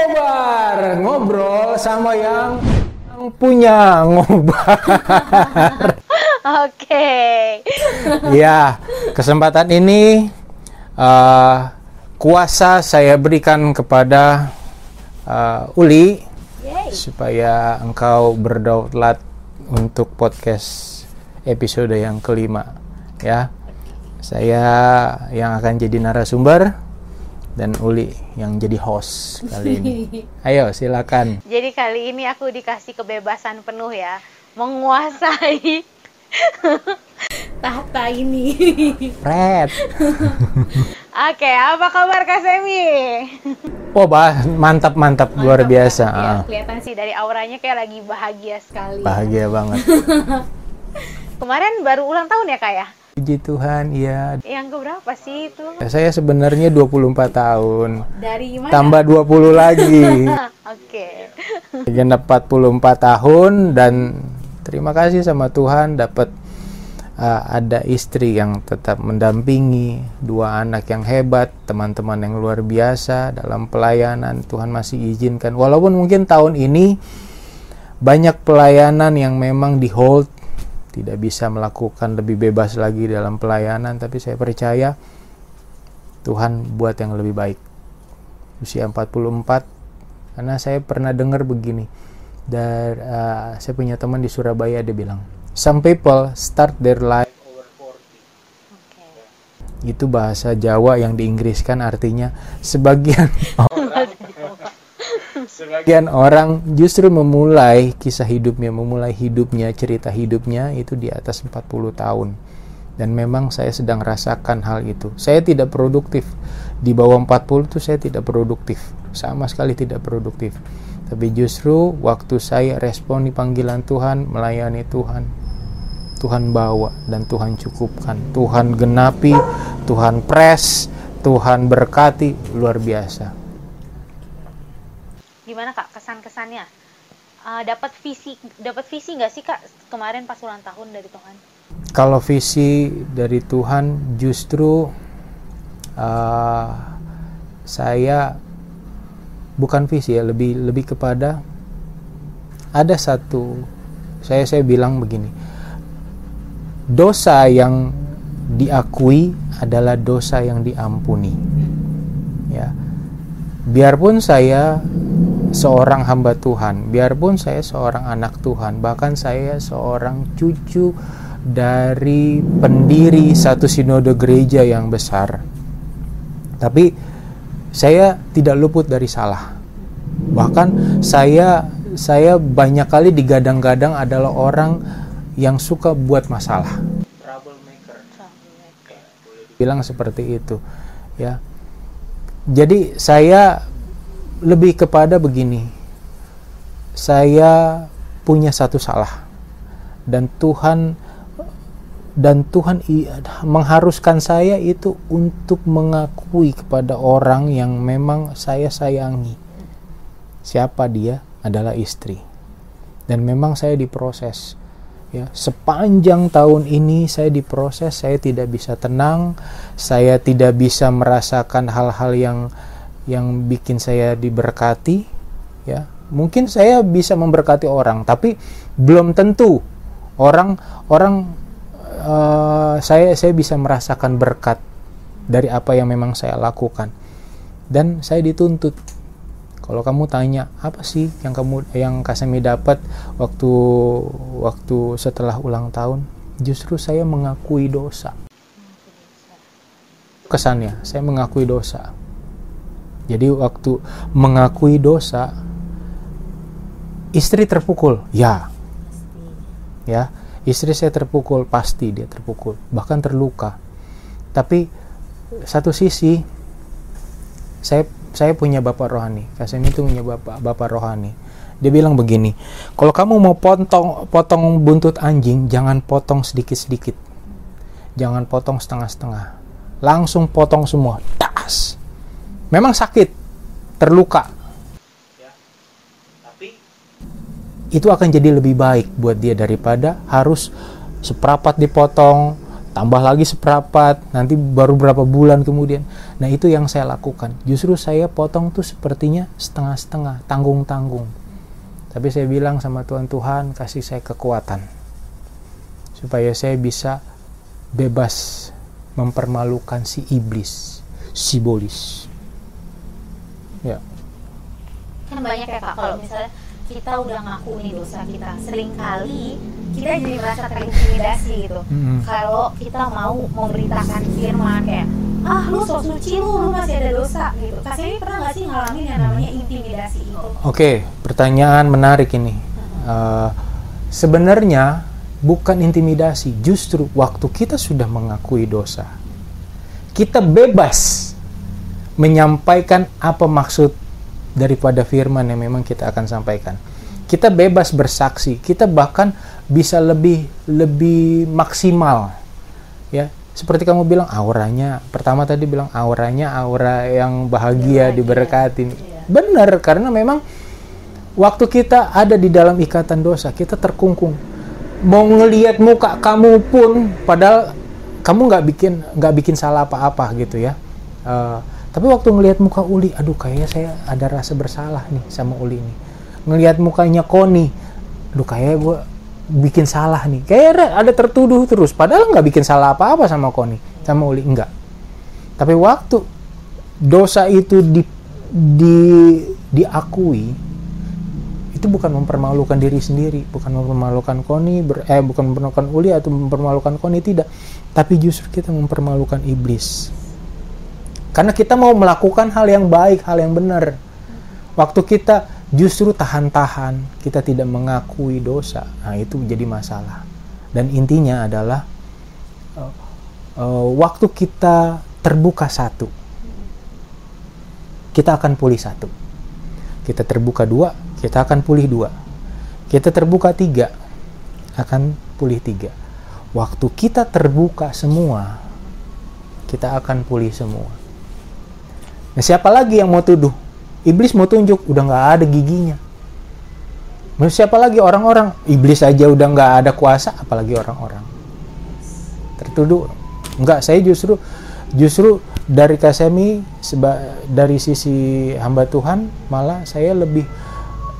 ngobar ngobrol sama yang, yang punya ngobar. Oke. ya, kesempatan ini uh, kuasa saya berikan kepada uh, Uli Yeay. supaya engkau berdaulat untuk podcast episode yang kelima ya. Saya yang akan jadi narasumber dan Uli yang jadi host kali ini. Ayo silakan. Jadi kali ini aku dikasih kebebasan penuh ya, menguasai tahta ini. Red. Oke, apa kabar Kak Semi? Oh, bah, mantap mantap luar Mantap, biasa. Kak. Iya, Ah, kelihatan sih dari auranya kayak lagi bahagia sekali. bahagia banget. Kemarin baru ulang tahun ya Kak ya? Puji Tuhan, iya. Yang keberapa sih itu? Saya sebenarnya 24 tahun. Dari mana? Tambah 20 lagi. Oke. Genap 44 tahun dan terima kasih sama Tuhan dapat uh, ada istri yang tetap mendampingi, dua anak yang hebat, teman-teman yang luar biasa dalam pelayanan. Tuhan masih izinkan. Walaupun mungkin tahun ini banyak pelayanan yang memang di hold, tidak bisa melakukan lebih bebas lagi dalam pelayanan, tapi saya percaya Tuhan buat yang lebih baik. Usia 44 karena saya pernah dengar begini dari uh, saya punya teman di Surabaya dia bilang some people start their life Oke. itu bahasa Jawa yang diinggriskan artinya sebagian sebagian orang justru memulai kisah hidupnya memulai hidupnya cerita hidupnya itu di atas 40 tahun. Dan memang saya sedang rasakan hal itu. Saya tidak produktif. Di bawah 40 itu saya tidak produktif. Sama sekali tidak produktif. Tapi justru waktu saya respon di panggilan Tuhan melayani Tuhan Tuhan bawa dan Tuhan cukupkan. Tuhan genapi Tuhan pres Tuhan berkati luar biasa Gimana Kak kesan-kesannya? Eh, dapat visi dapat visi nggak sih Kak kemarin pas ulang tahun dari Tuhan? kalau visi dari Tuhan justru uh, saya bukan visi ya lebih lebih kepada ada satu saya saya bilang begini dosa yang diakui adalah dosa yang diampuni ya biarpun saya seorang hamba Tuhan biarpun saya seorang anak Tuhan bahkan saya seorang cucu dari pendiri satu sinode gereja yang besar. Tapi saya tidak luput dari salah. Bahkan saya saya banyak kali digadang-gadang adalah orang yang suka buat masalah. Bilang seperti itu, ya. Jadi saya lebih kepada begini. Saya punya satu salah dan Tuhan dan Tuhan mengharuskan saya itu untuk mengakui kepada orang yang memang saya sayangi. Siapa dia? Adalah istri. Dan memang saya diproses. Ya, sepanjang tahun ini saya diproses, saya tidak bisa tenang, saya tidak bisa merasakan hal-hal yang yang bikin saya diberkati, ya. Mungkin saya bisa memberkati orang, tapi belum tentu orang orang eh, saya saya bisa merasakan berkat dari apa yang memang saya lakukan. Dan saya dituntut. Kalau kamu tanya apa sih yang kamu yang Kasemi dapat waktu waktu setelah ulang tahun? Justru saya mengakui dosa. Kesannya saya mengakui dosa jadi waktu mengakui dosa istri terpukul? Ya. Ya istri saya terpukul pasti dia terpukul bahkan terluka. Tapi satu sisi saya saya punya bapak rohani Kasem itu punya bapak bapak rohani. Dia bilang begini kalau kamu mau potong potong buntut anjing jangan potong sedikit sedikit jangan potong setengah setengah langsung potong semua das memang sakit terluka itu akan jadi lebih baik buat dia daripada harus seperapat dipotong tambah lagi seperempat, nanti baru berapa bulan kemudian. Nah itu yang saya lakukan. Justru saya potong tuh sepertinya setengah-setengah, tanggung-tanggung. Tapi saya bilang sama Tuhan, Tuhan kasih saya kekuatan. Supaya saya bisa bebas mempermalukan si iblis, si bolis. Ya. Kan banyak ya Kak, kalau misalnya kita udah ngaku nih dosa kita, sering kali kita jadi merasa terintimidasi gitu. Mm-mm. Kalau kita mau memberitakan firman kayak ah lu sok suci lu, lu masih ada dosa gitu. Kak Semi pernah nggak sih ngalamin yang namanya intimidasi itu? Oke, pertanyaan menarik ini. Uh, sebenarnya bukan intimidasi, justru waktu kita sudah mengakui dosa, kita bebas menyampaikan apa maksud daripada firman yang memang kita akan sampaikan. Kita bebas bersaksi, kita bahkan bisa lebih lebih maksimal. Ya, seperti kamu bilang auranya, pertama tadi bilang auranya aura yang bahagia, diberkati. Iya. Benar, karena memang waktu kita ada di dalam ikatan dosa, kita terkungkung. Mau ngelihat muka kamu pun, padahal kamu nggak bikin nggak bikin salah apa-apa gitu ya. Eh, tapi waktu ngelihat muka Uli, aduh kayaknya saya ada rasa bersalah nih sama Uli nih. Ngelihat mukanya Koni, aduh kayaknya gue bikin salah nih. Kayak ada tertuduh terus, padahal nggak bikin salah apa-apa sama Koni, sama Uli enggak. Tapi waktu dosa itu di, di diakui itu bukan mempermalukan diri sendiri, bukan mempermalukan Koni, ber, eh bukan mempermalukan Uli atau mempermalukan Koni tidak, tapi justru kita mempermalukan iblis. Karena kita mau melakukan hal yang baik, hal yang benar. Waktu kita justru tahan-tahan, kita tidak mengakui dosa, nah itu jadi masalah. Dan intinya adalah uh, waktu kita terbuka satu, kita akan pulih satu. Kita terbuka dua, kita akan pulih dua. Kita terbuka tiga, akan pulih tiga. Waktu kita terbuka semua, kita akan pulih semua. Nah, siapa lagi yang mau tuduh? Iblis mau tunjuk, udah nggak ada giginya. Nah, siapa lagi orang-orang? Iblis aja udah nggak ada kuasa, apalagi orang-orang. Tertuduh, nggak. Saya justru, justru dari Kasemi dari sisi hamba Tuhan, malah saya lebih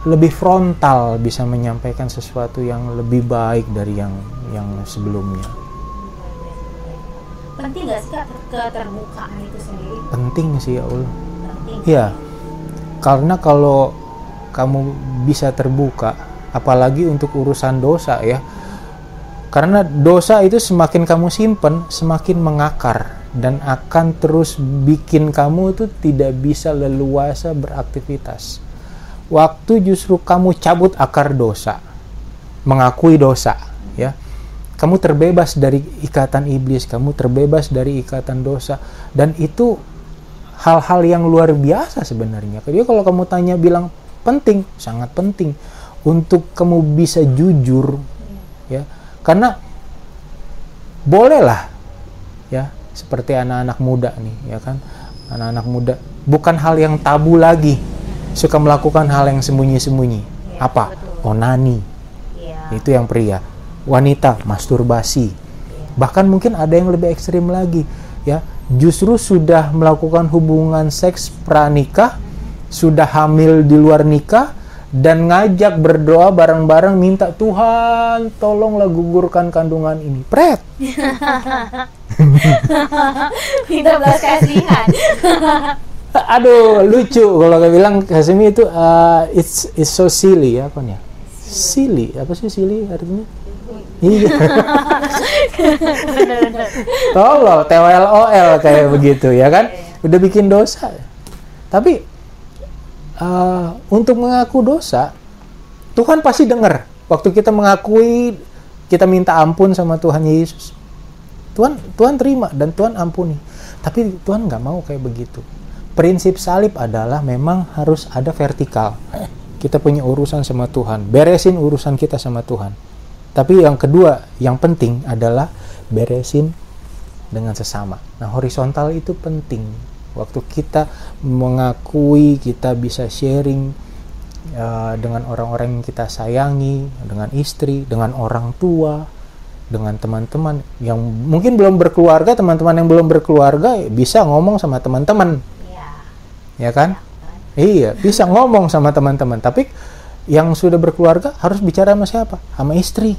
lebih frontal bisa menyampaikan sesuatu yang lebih baik dari yang yang sebelumnya. Penting nggak sih Kak keterbukaan itu sendiri? Penting sih ya Allah. Penting. Iya, karena kalau kamu bisa terbuka, apalagi untuk urusan dosa ya, karena dosa itu semakin kamu simpen, semakin mengakar dan akan terus bikin kamu itu tidak bisa leluasa beraktivitas. Waktu justru kamu cabut akar dosa, mengakui dosa, ya, kamu terbebas dari ikatan iblis, kamu terbebas dari ikatan dosa, dan itu hal-hal yang luar biasa sebenarnya. Jadi kalau kamu tanya bilang penting, sangat penting untuk kamu bisa jujur, ya, karena bolehlah, ya, seperti anak-anak muda nih, ya kan, anak-anak muda, bukan hal yang tabu lagi, suka melakukan hal yang sembunyi-sembunyi. Iya, Apa? betul. Onani, Iya. itu yang pria. Wanita masturbasi. Bahkan mungkin ada yang lebih ekstrim lagi, ya. Justru sudah melakukan hubungan seks pranikah, sudah hamil di luar nikah dan ngajak berdoa bareng-bareng minta Tuhan tolonglah gugurkan kandungan ini. Pret. Minta belas kasihan. Aduh, lucu kalau saya bilang Kasimi itu uh, it's it's so silly ya apa nih? Silly, apa sih silly artinya? Iya. Tolol, TWLOL kayak begitu ya kan? Udah bikin dosa. Tapi uh, untuk mengaku dosa, Tuhan pasti dengar. Waktu kita mengakui, kita minta ampun sama Tuhan Yesus. Tuhan Tuhan terima dan Tuhan ampuni. Tapi Tuhan nggak mau kayak begitu. Prinsip salib adalah memang harus ada vertikal. Kita punya urusan sama Tuhan, beresin urusan kita sama Tuhan. Tapi yang kedua, yang penting adalah beresin dengan sesama. Nah, horizontal itu penting. Waktu kita mengakui, kita bisa sharing uh, dengan orang-orang yang kita sayangi, dengan istri, dengan orang tua, dengan teman-teman yang mungkin belum berkeluarga teman-teman yang belum berkeluarga bisa ngomong sama teman-teman Iya. ya kan iya bisa ngomong sama teman-teman tapi yang sudah berkeluarga harus bicara sama siapa? Sama istri.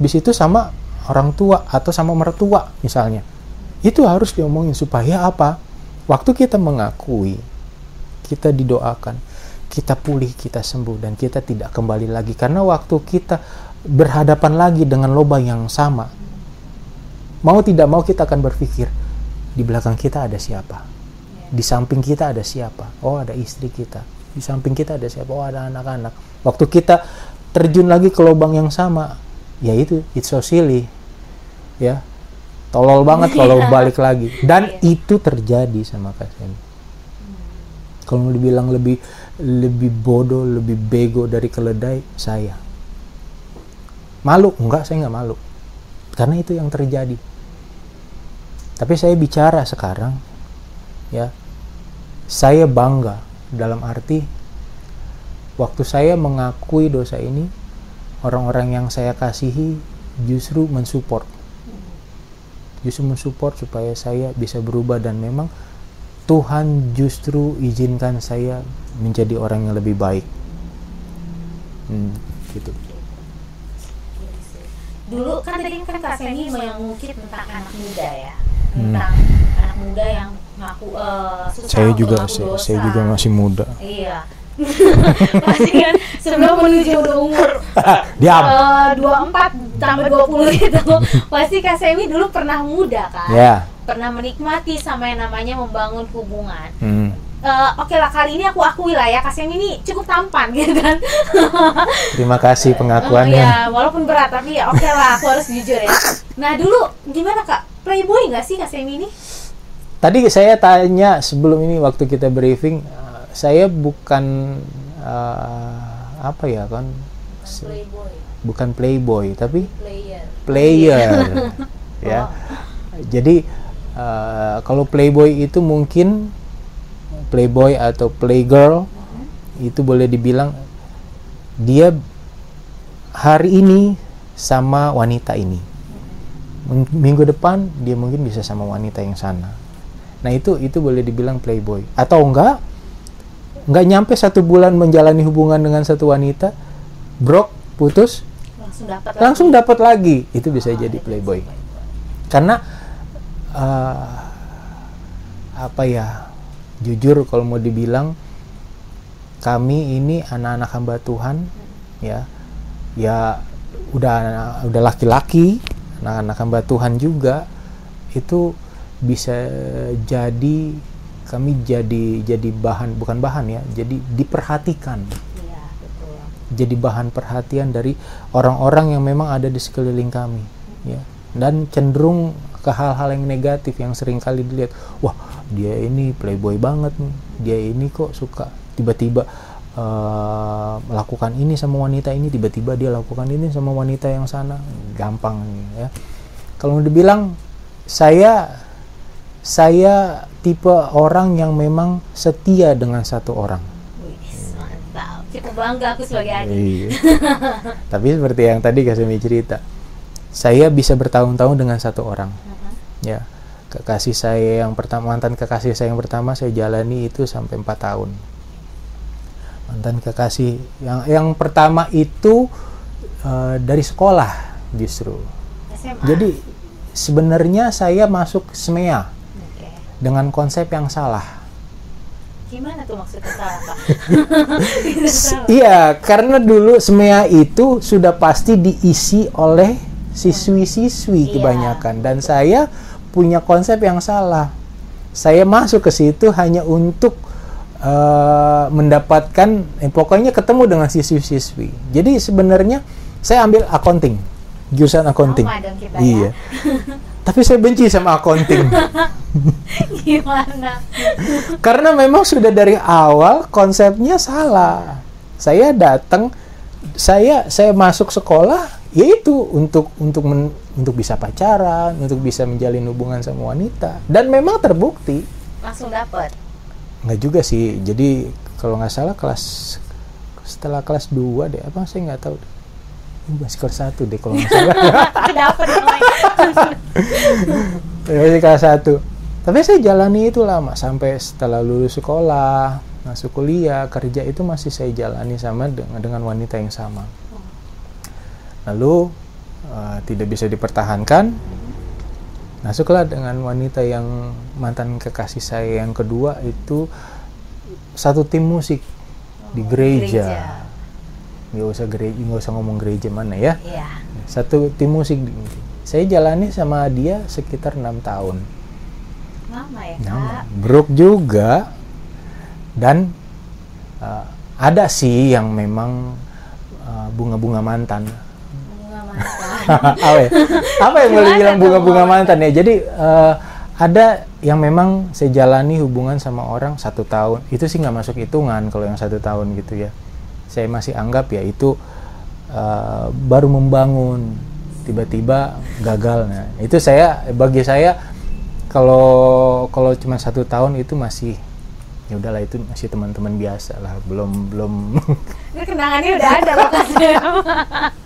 Habis itu sama orang tua atau sama mertua misalnya. Itu harus diomongin supaya apa? Waktu kita mengakui kita didoakan kita pulih kita sembuh dan kita tidak kembali lagi. Karena waktu kita berhadapan lagi dengan lubang yang sama mau tidak mau kita akan berpikir di belakang kita ada siapa? Di samping kita ada siapa? Oh ada istri kita di samping kita ada siapa? Oh ada anak-anak. Waktu kita terjun lagi ke lubang yang sama ya itu it's so silly. Ya tolol banget kalau balik lagi. Dan itu terjadi sama Kak Semi. Kalau mau dibilang lebih lebih bodoh lebih bego dari keledai saya. Malu? Enggak saya nggak malu. Karena itu yang terjadi. Tapi saya bicara sekarang ya. Saya bangga dalam arti waktu saya mengakui dosa ini orang-orang yang saya kasihi justru mensupport. Justru mensupport supaya saya bisa berubah dan memang Tuhan justru izinkan saya menjadi orang yang lebih baik. Hmm, gitu. Dulu kan tadi kan Kak Semi mengungkit tentang anak muda ya, Hmm. tentang anak muda yang ngaku eh, susah saya juga ngaku saya, dosa. saya juga masih muda Iya. Pasti kan sebelum menuju umur diam eh, 24 tambah 20 gitu. Pasti Kak Semi dulu pernah muda kan? ya Pernah menikmati sama yang namanya membangun hubungan. hmm. Eh, Oke lah kali ini aku akui lah ya Semi ini cukup tampan gitu kan. terima kasih pengakuannya ya, walaupun berat tapi ya oke lah aku harus jujur ya. Nah dulu gimana Kak? Playboy nggak sih Semi ini? Tadi saya tanya sebelum ini waktu kita briefing, uh, saya bukan uh, apa ya kan, Playboy, bukan playboy tapi player. player, ya. Jadi uh, kalau playboy itu mungkin playboy atau playgirl itu boleh dibilang dia hari ini sama wanita ini. Ming- Minggu depan dia mungkin bisa sama wanita yang sana. Nah itu itu boleh dibilang playboy. Atau enggak nggak nyampe satu bulan menjalani hubungan dengan satu wanita, brok putus Langsung dapat langsung dapat lagi. Itu bisa jadi playboy. karena eh, apa ya jujur kalau mau dibilang kami ini anak-anak hamba Tuhan ya. Ya udah udah laki-laki anak-anak hamba Tuhan juga itu bisa jadi kami jadi jadi bahan bukan bahan ya jadi diperhatikan. Iya, betul. jadi bahan perhatian dari orang-orang yang memang ada di sekeliling kami ya. Dan cenderung ke hal-hal yang negatif yang sering kali dilihat wah dia ini playboy banget nih dia ini kok suka tiba-tiba eh, melakukan ini sama wanita ini tiba-tiba dia lakukan ini sama wanita yang sana. Gampang ya. Kalau dibilang saya saya tipe orang yang memang setia dengan satu orang Wih, mantap. Cukup bangga aku sebagai adik. Iya. Tapi seperti yang tadi Kasemi cerita, saya bisa bertahun-tahun dengan satu orang. Mhm. Ya, kekasih saya yang pertama, mantan kekasih saya yang pertama saya jalani itu sampai empat tahun. Mantan kekasih yang yang pertama itu eh, dari sekolah justru. SMA. Jadi sebenarnya saya masuk SMEA. Dengan konsep yang salah. Gimana tuh maksudnya salah, salah. Iya, karena dulu SMEA itu sudah pasti diisi oleh siswi-siswi Iya. kebanyakan dan saya punya konsep yang salah. Saya masuk ke situ hanya untuk eh, mendapatkan eh, pokoknya ketemu dengan siswi-siswi. Jadi sebenarnya saya ambil accounting, jurusan accounting. Kita Iya. ya. Tapi saya benci sama accounting. Gimana? Karena memang sudah dari awal konsepnya salah. Saya datang, saya saya masuk sekolah yaitu untuk untuk men- untuk bisa pacaran, untuk bisa menjalin hubungan sama wanita dan memang terbukti. Langsung dapat. Nggak juga sih. Jadi kalau nggak salah kelas setelah kelas 2 deh apa saya nggak tahu. Masih kelas satu deh kalau nggak salah. Dapat. Ya, kelas satu. Tapi saya jalani itu lama sampai setelah lulus sekolah masuk kuliah kerja itu masih saya jalani sama dengan dengan wanita yang sama. Lalu eh, tidak bisa dipertahankan masuklah dengan wanita yang mantan kekasih saya yang kedua itu satu tim musik di gereja nggak usah gereja nggak usah ngomong gereja mana ya Iya. satu tim musik saya jalani sama dia sekitar enam tahun Lama ya, Kak. Brook juga dan uh, ada sih yang memang uh, bunga-bunga mantan. Bunga mantan. apa, ya? apa yang boleh bilang bunga-bunga mantan ya? Jadi uh, ada yang memang saya jalani hubungan sama orang satu tahun. Itu sih nggak masuk hitungan kalau yang satu tahun gitu ya. Saya masih anggap ya itu uh, baru membangun tiba-tiba gagal. Nah, itu saya bagi saya kalau kalau cuma satu tahun itu masih ya udahlah itu masih teman-teman biasa lah belum belum Ini kenangannya udah ada.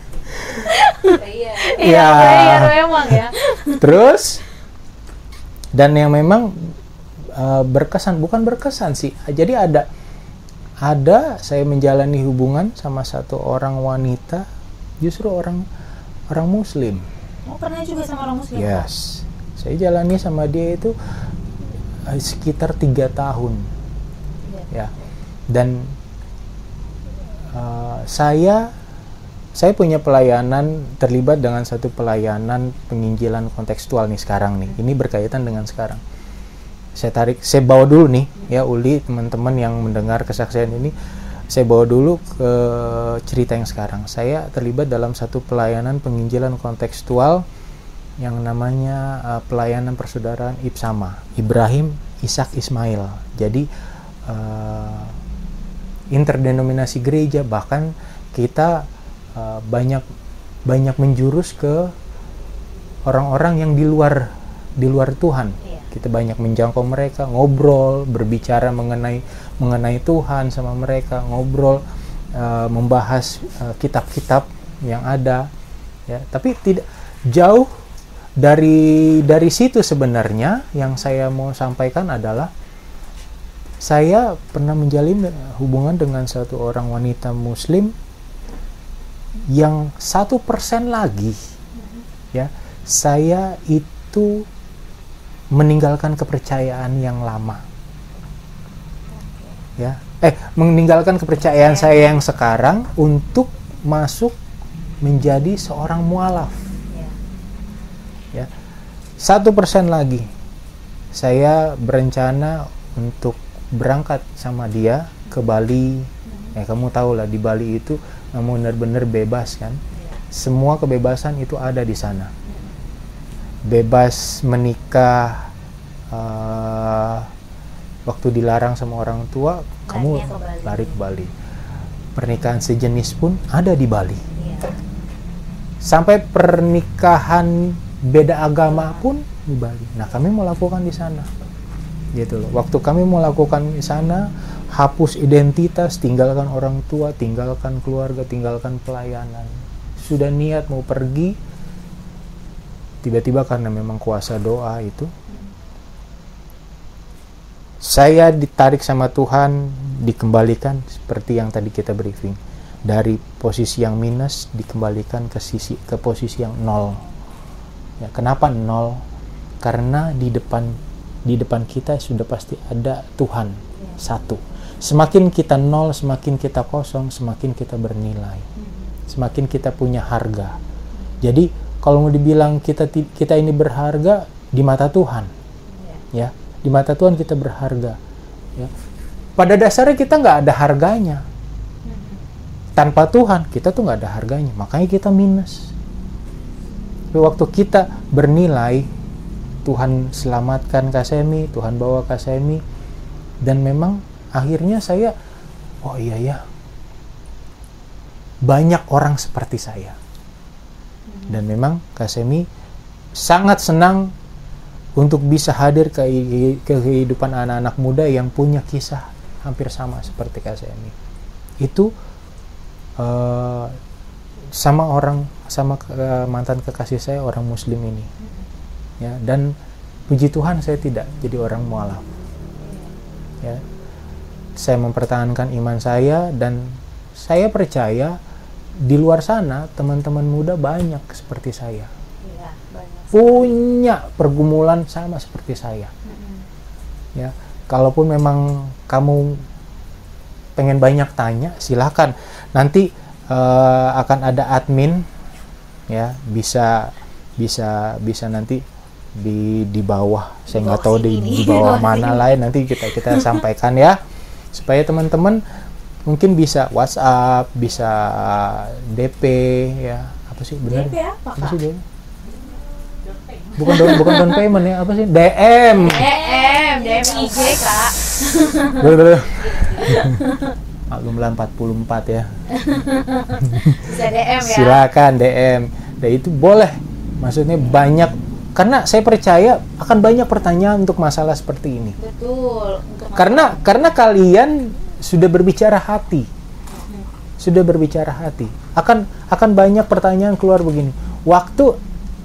Iya. Iya, Ya. player memang ya. terus dan yang memang uh, berkesan bukan berkesan sih jadi ada ada saya menjalani hubungan sama satu orang wanita justru orang orang muslim. Oh, pernah juga sama orang muslim? Yes. Saya jalani sama dia itu eh, sekitar tiga tahun. Ya. Dan uh, saya saya punya pelayanan terlibat dengan satu pelayanan penginjilan kontekstual nih sekarang nih. Ini berkaitan dengan sekarang saya tarik saya bawa dulu nih ya Uli teman-teman yang mendengar kesaksian ini. Saya bawa dulu ke cerita yang sekarang. Saya terlibat dalam satu pelayanan penginjilan kontekstual yang namanya uh, pelayanan persaudaraan Ibsama Ibrahim Ishak Ismail. Jadi uh, interdenominasi gereja bahkan kita uh, banyak banyak menjurus ke orang-orang yang di luar di luar Tuhan. Kita banyak menjangkau mereka ngobrol berbicara mengenai mengenai Tuhan sama mereka ngobrol uh, membahas uh, kitab-kitab yang ada ya. Tapi tidak jauh dari dari situ sebenarnya yang saya mau sampaikan adalah saya pernah menjalin hubungan dengan satu orang wanita muslim yang satu persen lagi ya saya itu meninggalkan kepercayaan yang lama. Ya. Eh meninggalkan kepercayaan saya yang sekarang untuk masuk menjadi seorang mualaf. Iya. ya. Satu persen lagi saya berencana untuk berangkat sama dia ke Bali. Ya kamu tahu lah di Bali itu kamu benar-benar bebas kan? Semua kebebasan itu ada di sana bebas menikah eh, waktu dilarang sama orang tua kamu Larinya ke Bali. lari ke Bali pernikahan sejenis pun ada di Bali Iya. sampai pernikahan beda agama pun di Bali. Nah, kami mau lakukan di sana. Gitu loh. Waktu kami mau lakukan di sana, hapus identitas, tinggalkan orang tua, tinggalkan keluarga, tinggalkan pelayanan. Sudah niat mau pergi, tiba-tiba karena memang kuasa doa itu, saya ditarik sama Tuhan, dikembalikan seperti yang tadi kita briefing dari posisi yang minus dikembalikan ke sisi ke posisi yang nol. Ya, kenapa nol? Karena di depan di depan kita sudah pasti ada Tuhan satu. Semakin kita nol, semakin kita kosong, semakin kita bernilai, semakin kita punya harga. Jadi kalau mau dibilang kita kita ini berharga di mata Tuhan, ya di mata Tuhan kita berharga. Ya. Pada dasarnya kita nggak ada harganya. Tanpa Tuhan kita tuh nggak ada harganya. Makanya kita minus. Tapi waktu kita bernilai Tuhan selamatkan Kasemi Tuhan bawa Kasemi dan memang akhirnya saya oh iya ya banyak orang seperti saya dan memang Kasemi sangat senang untuk bisa hadir ke, ke kehidupan anak-anak muda yang punya kisah hampir sama seperti Kasemi itu eh, sama orang sama ke- mantan kekasih saya orang muslim ini. Ya dan puji Tuhan saya tidak jadi orang mualaf. Ya saya mempertahankan iman saya dan saya percaya di luar sana teman-teman muda banyak seperti saya. Iya, banyak. punya pergumulan sama seperti saya. Mm-mm. ya kalaupun memang kamu pengen banyak tanya silahkan nanti eh, akan ada admin ya bisa bisa bisa nanti di di bawah. Saya nggak tahu di, di bawah mana lain nanti kita kita sampaikan ya. Supaya teman-teman mungkin bisa WhatsApp bisa DP ya apa sih benar DP apa, apa sih DP bukan down, bukan down payment ya apa sih DM DM, DM IG, Kak. Duh, duh. Maklumlah 44 ya. Bisa DM ya. Silakan DM. Dan itu boleh. Maksudnya banyak karena saya percaya akan banyak pertanyaan untuk masalah seperti ini. Betul. Karena karena kalian sudah berbicara hati. Sudah berbicara hati. Akan akan banyak pertanyaan keluar begini. Waktu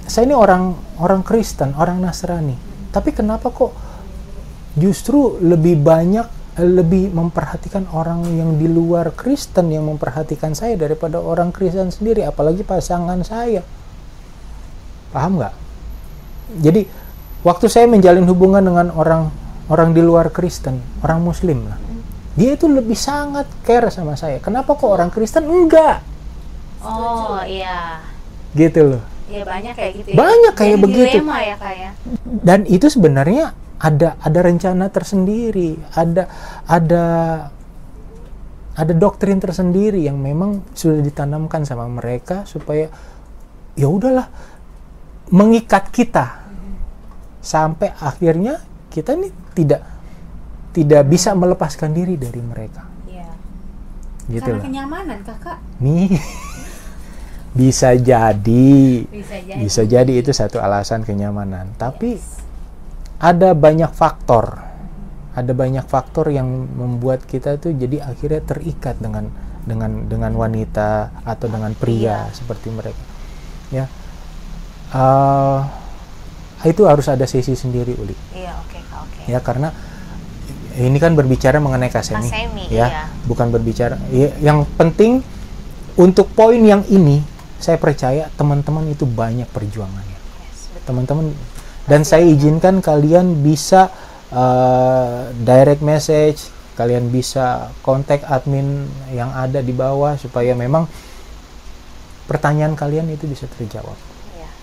saya ini orang orang Kristen, orang Nasrani. Tapi kenapa kok justru lebih banyak eh, lebih memperhatikan orang yang di luar Kristen yang memperhatikan saya daripada orang Kristen sendiri, apalagi pasangan saya. Paham nggak? Jadi waktu saya menjalin hubungan dengan orang orang di luar Kristen, orang Muslim lah, dia itu lebih sangat care sama saya. Kenapa kok orang Kristen enggak? Oh, iya. Gitu loh. Iya banyak kayak gitu. Banyak ya. kayak Jadi begitu. Dilema ya kayak. Dan itu sebenarnya ada ada rencana tersendiri, ada ada ada doktrin tersendiri yang memang sudah ditanamkan sama mereka supaya ya udahlah mengikat kita sampai akhirnya kita nih tidak tidak bisa melepaskan diri dari mereka. Iya. gitu Karena kenyamanan, Kakak. nih. Bisa jadi. Bisa jadi. bisa jadi itu satu alasan kenyamanan. Tapi ada banyak faktor. Ada banyak faktor yang membuat kita tuh jadi akhirnya terikat dengan dengan dengan wanita atau dengan pria seperti mereka. Ya. Eh, itu harus ada sesi sendiri uli. Iya, oke, Kak, oke. ya karena ini kan berbicara mengenai kasemi, Kasemi, ya iya. bukan berbicara. Ya, yang penting untuk poin yang ini saya percaya teman-teman itu banyak perjuangannya. Yes, teman-teman dan saya izinkan kalian bisa uh, direct message kalian bisa kontak admin yang ada di bawah supaya memang pertanyaan kalian itu bisa terjawab.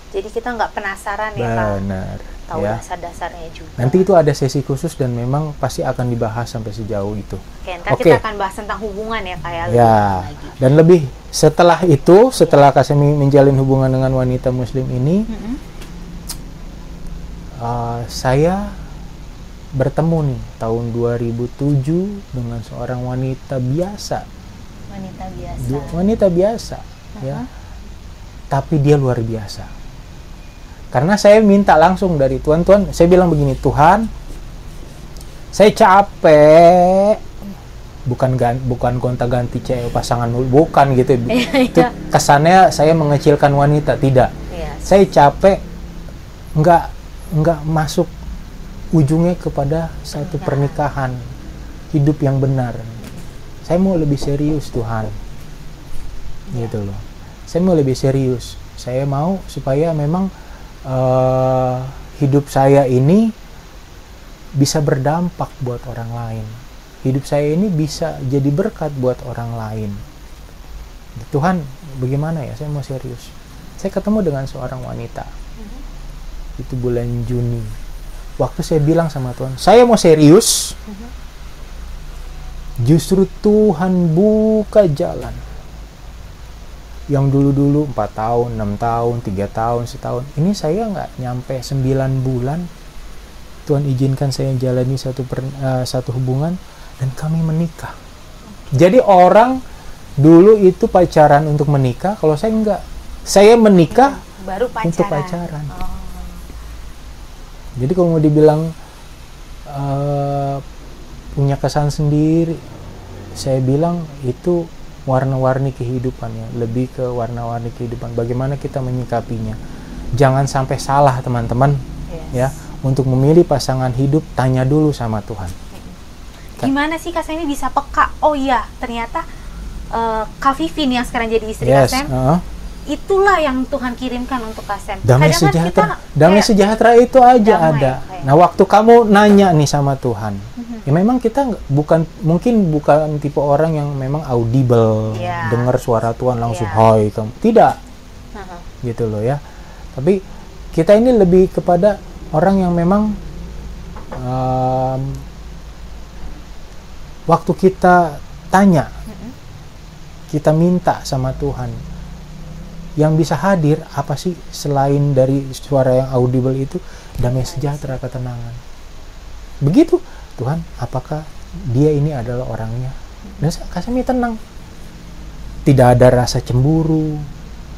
Jadi kita nggak penasaran ya, Kak. benar Tahu ya dasar-dasarnya juga. nanti itu ada sesi khusus dan memang pasti akan dibahas sampai sejauh itu Oke, ntar Oke. kita akan bahas tentang hubungan ya, Kak, ya. lebih Ya, lagi. dan lebih setelah itu, setelah Kasemi menjalin hubungan dengan wanita Muslim ini, Mm-mm. uh, saya bertemu nih tahun 2007 dengan seorang wanita biasa, Wanita biasa. Wanita biasa, ya, tapi dia luar biasa. Karena saya minta langsung dari Tuhan, Tuhan, saya bilang begini, Tuhan, saya capek. Bukan gan, bukan gonta ganti cewek pasangan bukan gitu. Itu Iya. kesannya saya mengecilkan wanita tidak. Iya. saya capek nggak nggak masuk ujungnya kepada satu pernikahan. hidup yang benar. Saya mau lebih serius Tuhan. Gitu loh. Saya mau lebih serius. Saya mau supaya memang eh, hidup saya ini bisa berdampak buat orang lain. Hidup saya ini bisa jadi berkat buat orang lain. Tuhan bagaimana ya? Saya mau serius. Saya ketemu dengan seorang wanita. Itu bulan Juni. Waktu saya bilang sama Tuhan saya mau serius. Justru Tuhan buka jalan yang dulu-dulu 4 tahun, 6 tahun, 3 tahun, setahun. Ini saya nggak nyampe 9 bulan. Tuhan izinkan saya jalani satu per- eh, satu hubungan dan kami menikah. Jadi orang dulu itu pacaran untuk menikah kalau saya enggak saya menikah Baru pacaran. untuk pacaran. Oh. jadi kalau mau dibilang eh, punya kesan sendiri, saya bilang itu warna-warni kehidupannya, lebih ke warna-warni kehidupan. Bagaimana kita menyikapinya? Jangan sampai salah teman-teman, Yes. ya. Untuk memilih pasangan hidup, tanya dulu sama Tuhan. Gimana sih Kak Semi bisa peka? Oh iya, ternyata eh, Kak Vivin yang sekarang jadi istri Yes, Kak Sem, uh-uh. Itulah yang Tuhan kirimkan untuk Kak Sem. damai Kadang kan sejahtera, kita damai kayak, sejahtera itu aja Damai, ada. kayak. Nah, waktu kamu nanya nih sama Tuhan, Mhm. ya memang kita bukan mungkin bukan tipe orang yang memang audible, Iya. dengar suara Tuhan langsung Iya. hai kamu. Tidak, Heeh. gitu loh ya. Tapi kita ini lebih kepada orang yang memang em, waktu kita tanya, Mhm. kita minta sama Tuhan, yang bisa hadir apa sih selain dari suara yang audible itu damai sejahtera ketenangan. Begitu Tuhan, apakah dia ini adalah orangnya? Dan saya kasih tenang. Tidak ada rasa cemburu.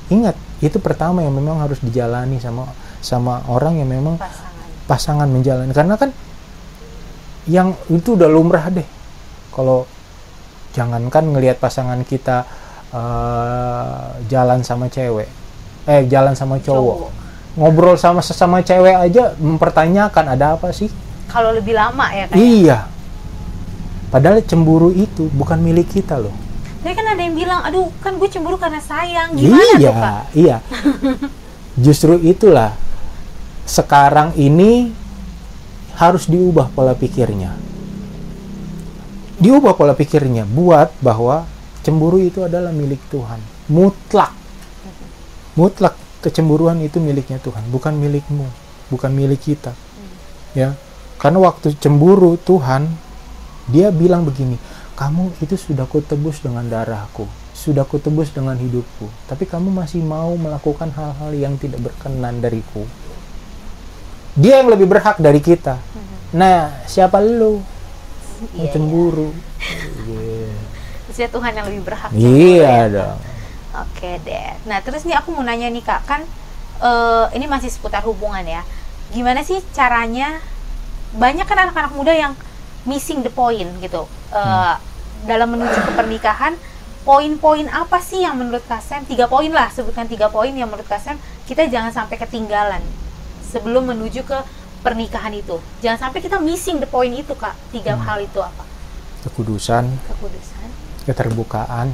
Ingat, itu pertama yang memang harus dijalani sama sama orang yang memang pasangan. pasangan menjalani karena kan yang itu udah lumrah deh kalau jangankan ngelihat pasangan kita eh, jalan sama cewek. Eh jalan sama cowok. Ngobrol sama sesama cewek aja mempertanyakan ada apa sih? Kalau lebih lama ya ya? iya. Padahal cemburu itu bukan milik kita loh. Tapi kan ada yang bilang, aduh kan gue cemburu karena sayang. Gimana iya tuh Kak? iya. Justru itulah sekarang ini harus diubah pola pikirnya. Diubah pola pikirnya buat bahwa cemburu itu adalah milik Tuhan. Mutlak. Mutlak kecemburuan itu miliknya Tuhan bukan milikmu bukan milik kita. Ya. Karena waktu cemburu Tuhan dia bilang begini kamu itu sudah kutebus dengan darahku sudah kutebus dengan hidupku tapi kamu masih mau melakukan hal-hal yang tidak berkenan dariku. Dia yang lebih berhak dari kita. Nah siapa lu? Yang Iya, cemburu. Iya. Maksudnya Tuhan yang lebih berhak. iya dong Oke deh. Nah terus nih aku mau nanya nih kak, kan eh, ini masih seputar hubungan ya. Gimana sih caranya? Banyak kan anak-anak muda yang missing the point gitu. Eh, Dalam menuju ke pernikahan, poin-poin apa sih yang menurut Kasem? Tiga poin lah, sebutkan tiga poin yang menurut Kasem kita jangan sampai ketinggalan sebelum menuju ke pernikahan itu. Jangan sampai kita missing the point itu kak. Tiga Hmm. hal itu apa? kekudusan Kekudusan. Keterbukaan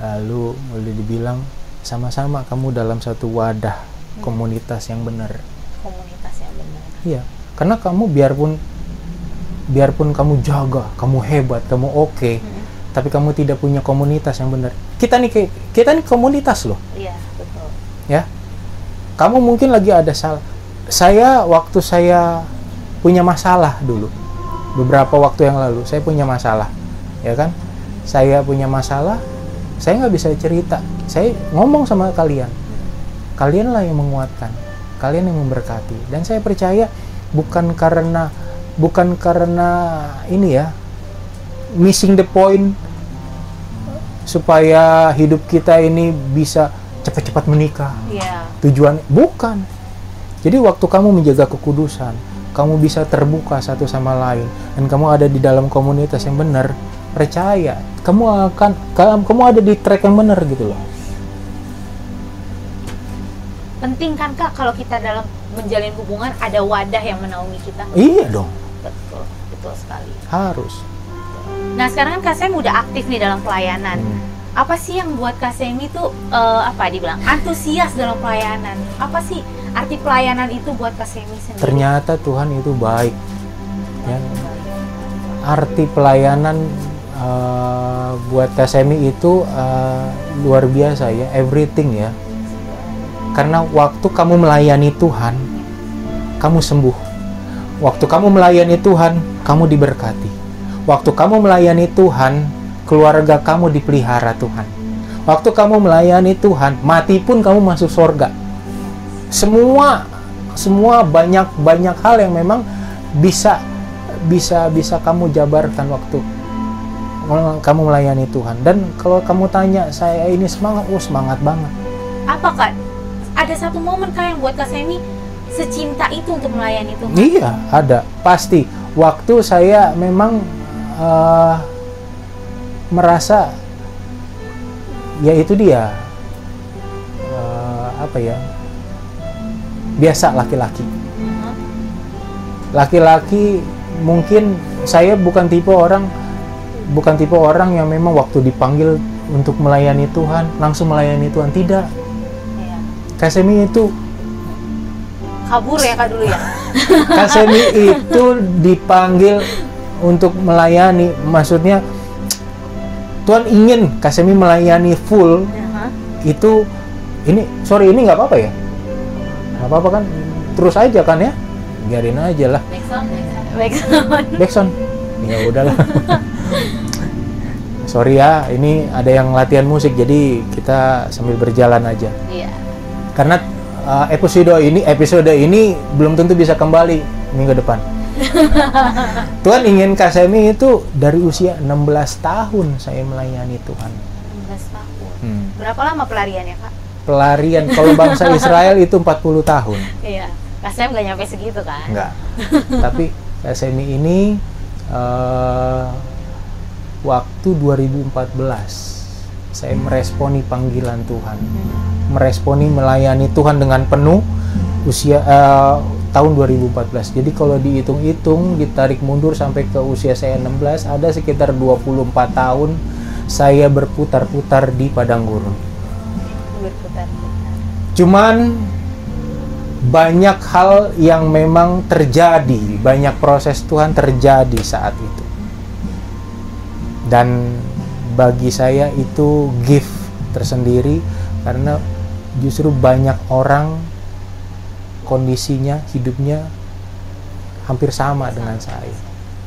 lalu boleh dibilang sama-sama kamu dalam satu wadah komunitas yang benar komunitas yang benar. iya karena kamu biarpun biarpun kamu jaga kamu hebat kamu oke Hmm. tapi kamu tidak punya komunitas yang benar kita nih kita nih komunitas loh Iya betul. ya kamu mungkin lagi ada salah saya waktu saya punya masalah dulu beberapa waktu yang lalu saya punya masalah ya kan saya punya masalah saya nggak bisa cerita. Saya ngomong sama kalian. Kalianlah yang menguatkan kalian yang memberkati. Dan saya percaya bukan karena bukan karena ini ya missing the point supaya hidup kita ini bisa cepat-cepat menikah. Iya. tujuan bukan. Jadi waktu kamu menjaga kekudusan kamu bisa terbuka satu sama lain. Dan kamu ada di dalam komunitas yang benar percaya kamu akan kamu, ada di track yang benar gitu loh Penting kan kak kalau kita dalam menjalin hubungan ada wadah yang menaungi kita. iya dong Betul, betul sekali. harus Nah sekarang kan Kak Sem udah aktif nih dalam pelayanan. Hmm. Apa sih yang buat Kak Sem itu eh, apa dibilang antusias dalam pelayanan? Apa sih arti pelayanan itu buat Kak Semi sendiri? ternyata Tuhan itu baik ya arti pelayanan eh, buat Kasemi itu eh, luar biasa ya everything ya. Karena waktu kamu melayani Tuhan kamu sembuh. Waktu kamu melayani Tuhan kamu diberkati. Waktu kamu melayani Tuhan keluarga kamu dipelihara Tuhan. Waktu kamu melayani Tuhan mati pun kamu masuk surga semua semua banyak banyak hal yang memang bisa bisa bisa kamu jabarkan waktu kamu melayani Tuhan. Dan kalau kamu tanya saya ini semangat oh semangat banget. Apa kak? Ada satu momen kak yang buat Kak Semi secinta itu untuk melayani Tuhan? iya ada. Pasti. Waktu saya memang eh, merasa ya itu dia. Eh, apa ya? Biasa laki-laki. Laki-laki mungkin saya bukan tipe orang bukan tipe orang yang memang waktu dipanggil untuk melayani Tuhan langsung melayani Tuhan. Tidak. Iya. Kasemi itu kabur ya kak dulu ya? Kasemi itu dipanggil untuk melayani. Maksudnya Tuhan ingin Kasemi melayani full. Mhm. itu ini sorry ini nggak apa-apa ya? Nggak apa-apa kan? Terus aja kan ya? Biarin aja lah. Background. Backsound ya udahlah sorry ya ini ada yang latihan musik jadi kita sambil berjalan aja. Iya. Karena uh, episode ini episode ini belum tentu bisa kembali minggu depan. Tuhan ingin Kasemi itu dari usia 16 tahun saya melayani Tuhan. 16 tahun. Hmm. berapa lama pelariannya kak pelarian kalau bangsa Israel itu 40 tahun. Iya. Kak Sam nggak nyampe segitu kan? Enggak tapi Kasemi ini eh, waktu 2014 saya meresponi panggilan Tuhan. Hmm. meresponi melayani Tuhan dengan penuh usia eh, tahun 2014 jadi kalau dihitung-hitung ditarik mundur sampai ke usia saya 16 ada sekitar 24 tahun saya berputar-putar di padang gurun. Berputar-putar. Cuman banyak hal yang memang terjadi, banyak proses Tuhan terjadi saat itu. Dan bagi saya itu gift tersendiri karena justru banyak orang kondisinya, hidupnya hampir sama dengan saya.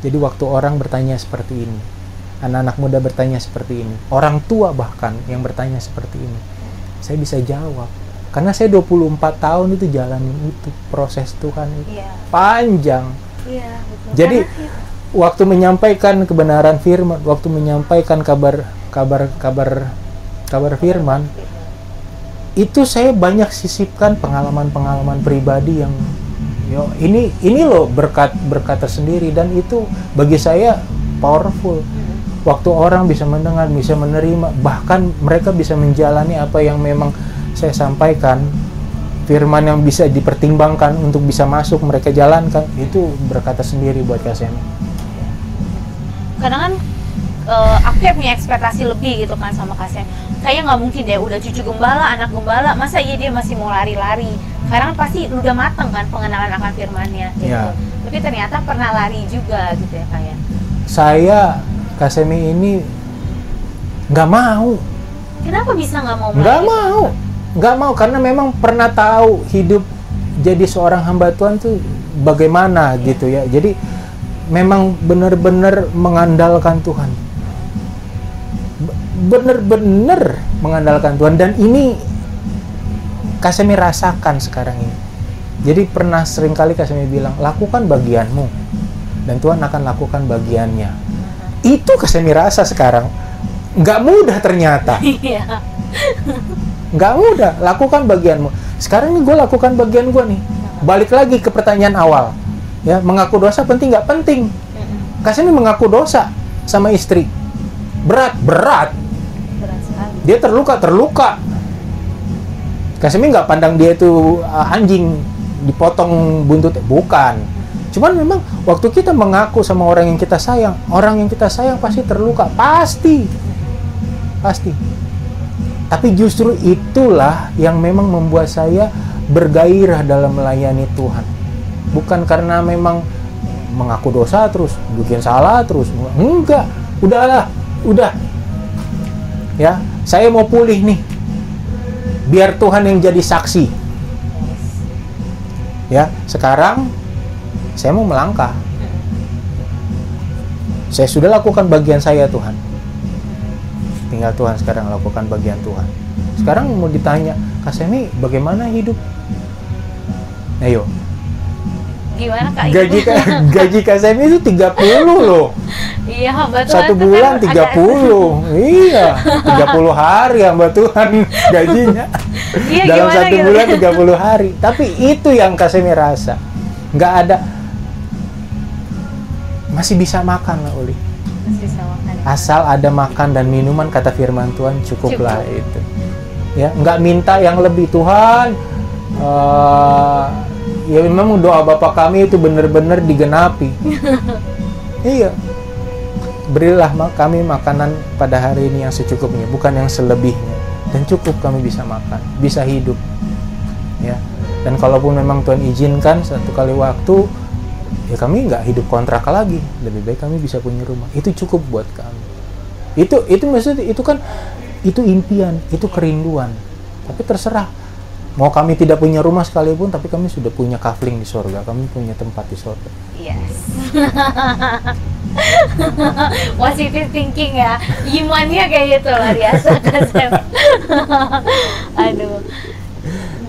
Jadi waktu orang bertanya seperti ini, anak-anak muda bertanya seperti ini, orang tua bahkan yang bertanya seperti ini, saya bisa jawab. Karena saya 24 tahun itu jalanin itu proses Tuhan itu iya. panjang. Iya betul. Jadi, Karena- waktu menyampaikan kebenaran firman waktu menyampaikan kabar kabar kabar kabar firman itu saya banyak sisipkan pengalaman-pengalaman pribadi yang yo ini ini loh berkat berkat tersendiri dan itu bagi saya powerful waktu orang bisa mendengar, bisa menerima, bahkan mereka bisa menjalani apa yang memang saya sampaikan, firman yang bisa dipertimbangkan untuk bisa masuk mereka jalankan, itu berkata sendiri buat KSM. Kadang kan eh, aku kayak punya ekspektasi lebih gitu kan sama Kasem kayak nggak mungkin deh udah cucu gembala anak gembala masa iya dia masih mau lari-lari? Karena kan pasti udah mateng kan pengenalan akan firmannya gitu. Iya. tapi ternyata pernah lari juga gitu ya kayak Saya Kasemi ini nggak mau, kenapa bisa nggak mau nggak mau, nggak mau karena memang pernah tahu hidup jadi seorang hamba Tuhan tuh bagaimana gitu ya. Jadi memang benar-benar mengandalkan Tuhan. Be- Benar-benar mengandalkan Tuhan dan ini Kasemi rasakan sekarang ini. Jadi pernah sering kali Kasemi bilang, lakukan bagianmu dan Tuhan akan lakukan bagiannya. Itu Kasemi rasa sekarang. Nggak mudah ternyata iya nggak mudah lakukan bagianmu sekarang ini gue lakukan bagian gue nih balik lagi ke pertanyaan awal ya mengaku dosa penting nggak penting. Kasih ini mengaku dosa sama istri. Berat berat. Dia terluka terluka. Kasemi nggak pandang dia itu uh, anjing dipotong buntut. Bukan. Cuman memang waktu kita mengaku sama orang yang kita sayang orang yang kita sayang pasti terluka. Pasti. Pasti. Tapi justru itulah yang memang membuat saya bergairah dalam melayani Tuhan bukan karena memang mengaku dosa terus bikin salah terus. Enggak. Udahlah udah. Ya saya mau pulih nih. Biar Tuhan yang jadi saksi. Ya sekarang saya mau melangkah. Saya sudah lakukan bagian saya Tuhan. Tinggal Tuhan sekarang lakukan bagian Tuhan. Sekarang mau ditanya Kasemi bagaimana hidup? Ayo gimana kak? Gaji gaji Kasemi itu 30 loh. Iya Tuhan satu bulan kan ada- 30 iya 30 hari hamba Tuhan gajinya. Iya dalam gimana satu gitu bulan 30 hari. Tapi itu yang Kasemi rasa. Nggak ada. Masih bisa makan lah Uli. Masih bisa makan ya. asal ada makan dan minuman kata firman Tuhan cukuplah itu. Ya nggak minta yang lebih. Tuhan eh, ya memang doa Bapak kami itu benar-benar digenapi. Iya. Berilah kami makanan pada hari ini yang secukupnya bukan yang selebihnya. Dan cukup kami bisa makan bisa hidup. Ya. Dan kalaupun memang Tuhan izinkan satu kali waktu ya kami nggak hidup kontrak lagi. Lebih baik kami bisa punya rumah. Itu cukup buat kami. Itu itu maksudnya itu kan itu impian itu kerinduan. Tapi terserah mau kami tidak punya rumah sekalipun tapi kami sudah punya kafling di sorga kami punya tempat di sorga Yes. Positive thinking ya. Imannya kayak gitu luar biasa. Aduh.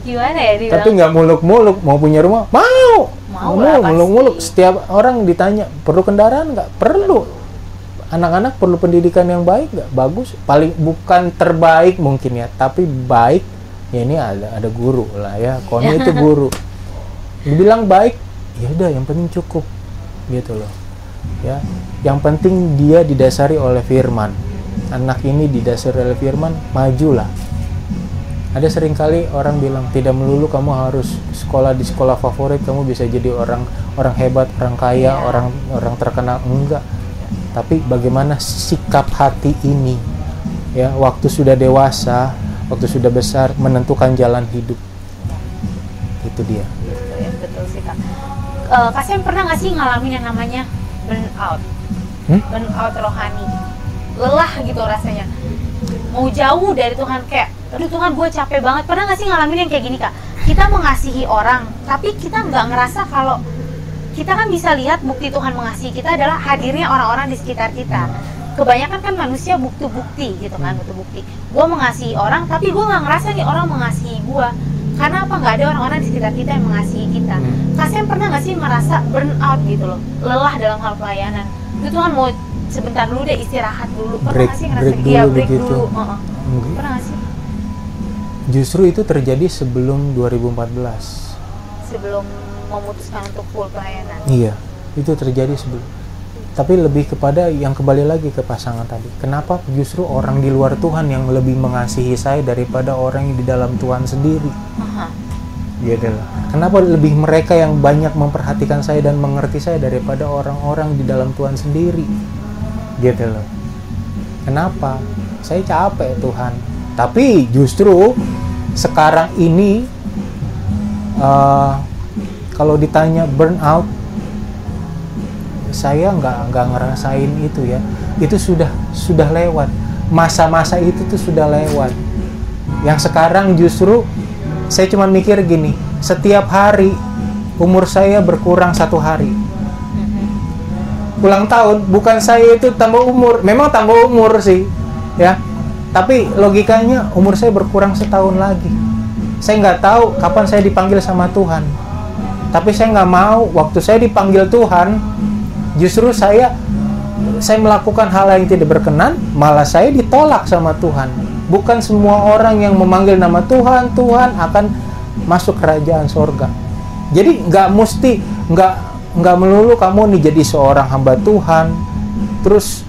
Gimana ya dibilang? tapi nggak muluk-muluk mau punya rumah mau Mau pasti. muluk-muluk setiap orang ditanya perlu kendaraan nggak perlu anak-anak perlu pendidikan yang baik nggak bagus paling bukan terbaik mungkin ya tapi baik ya ini ada ada guru lah ya. Koni itu guru. Dibilang baik ya udah yang penting cukup gitu loh. Ya yang penting dia didasari oleh firman. Anak ini didasari oleh firman majulah. Ada sering kali orang bilang tidak melulu kamu harus sekolah di sekolah favorit kamu bisa jadi orang orang hebat orang kaya Iya. orang orang terkenal. Enggak. Tapi bagaimana sikap hati ini? Ya waktu sudah dewasa waktu sudah besar menentukan jalan hidup itu dia Betul ya, betul sih kak. Eh, Kak Sam pernah nggak sih ngalamin yang namanya burnout? Hmm? Burnout rohani. Lelah gitu rasanya. Mau jauh dari Tuhan kayak, aduh Tuhan gue capek banget. Pernah nggak sih ngalamin yang kayak gini kak? Kita mengasihi orang, tapi kita nggak ngerasa kalau kita kan bisa lihat bukti Tuhan mengasihi kita adalah hadirnya orang-orang di sekitar kita. Kebanyakan kan manusia bukti-bukti gitu kan, bukti-bukti. Gue mengasihi orang, tapi gue nggak ngerasa nih orang mengasihi gue. Karena apa? Nggak ada orang-orang di sekitar kita yang mengasihi kita. Hmm. Kak Sam pernah nggak sih merasa burn out gitu loh, lelah dalam hal pelayanan? Itu Tuhan mau sebentar dulu deh istirahat dulu. Pernah Break- sih ngerasa break iya dulu break begitu. dulu? Heeh. Enggak. Pernah nggak sih justru itu terjadi sebelum 2014 sebelum memutuskan untuk full pelayanan? Iya, itu terjadi sebelum. Tapi lebih kepada yang kembali lagi ke pasangan tadi. Kenapa justru orang di luar Tuhan yang lebih mengasihi saya daripada orang yang di dalam Tuhan sendiri? Gitu loh. Kenapa lebih mereka yang banyak memperhatikan saya dan mengerti saya daripada orang-orang di dalam Tuhan sendiri? Gitu loh. Kenapa? Saya capek Tuhan. Tapi justru sekarang ini eh, kalau ditanya burnout, saya nggak nggak ngerasain itu ya. Itu sudah sudah lewat. Masa-masa itu tuh sudah lewat. Yang sekarang justru saya cuma mikir gini, setiap hari umur saya berkurang satu hari. Ulang tahun bukan saya itu tambah umur, memang tambah umur sih, ya. Tapi logikanya umur saya berkurang setahun lagi. Saya nggak tahu kapan saya dipanggil sama Tuhan. Tapi saya nggak mau waktu saya dipanggil Tuhan, justru saya saya melakukan hal yang tidak berkenan, malah saya ditolak sama Tuhan. Bukan semua orang yang memanggil nama Tuhan, Tuhan akan masuk kerajaan sorga. Jadi nggak mesti nggak nggak melulu kamu nih jadi seorang hamba Tuhan, terus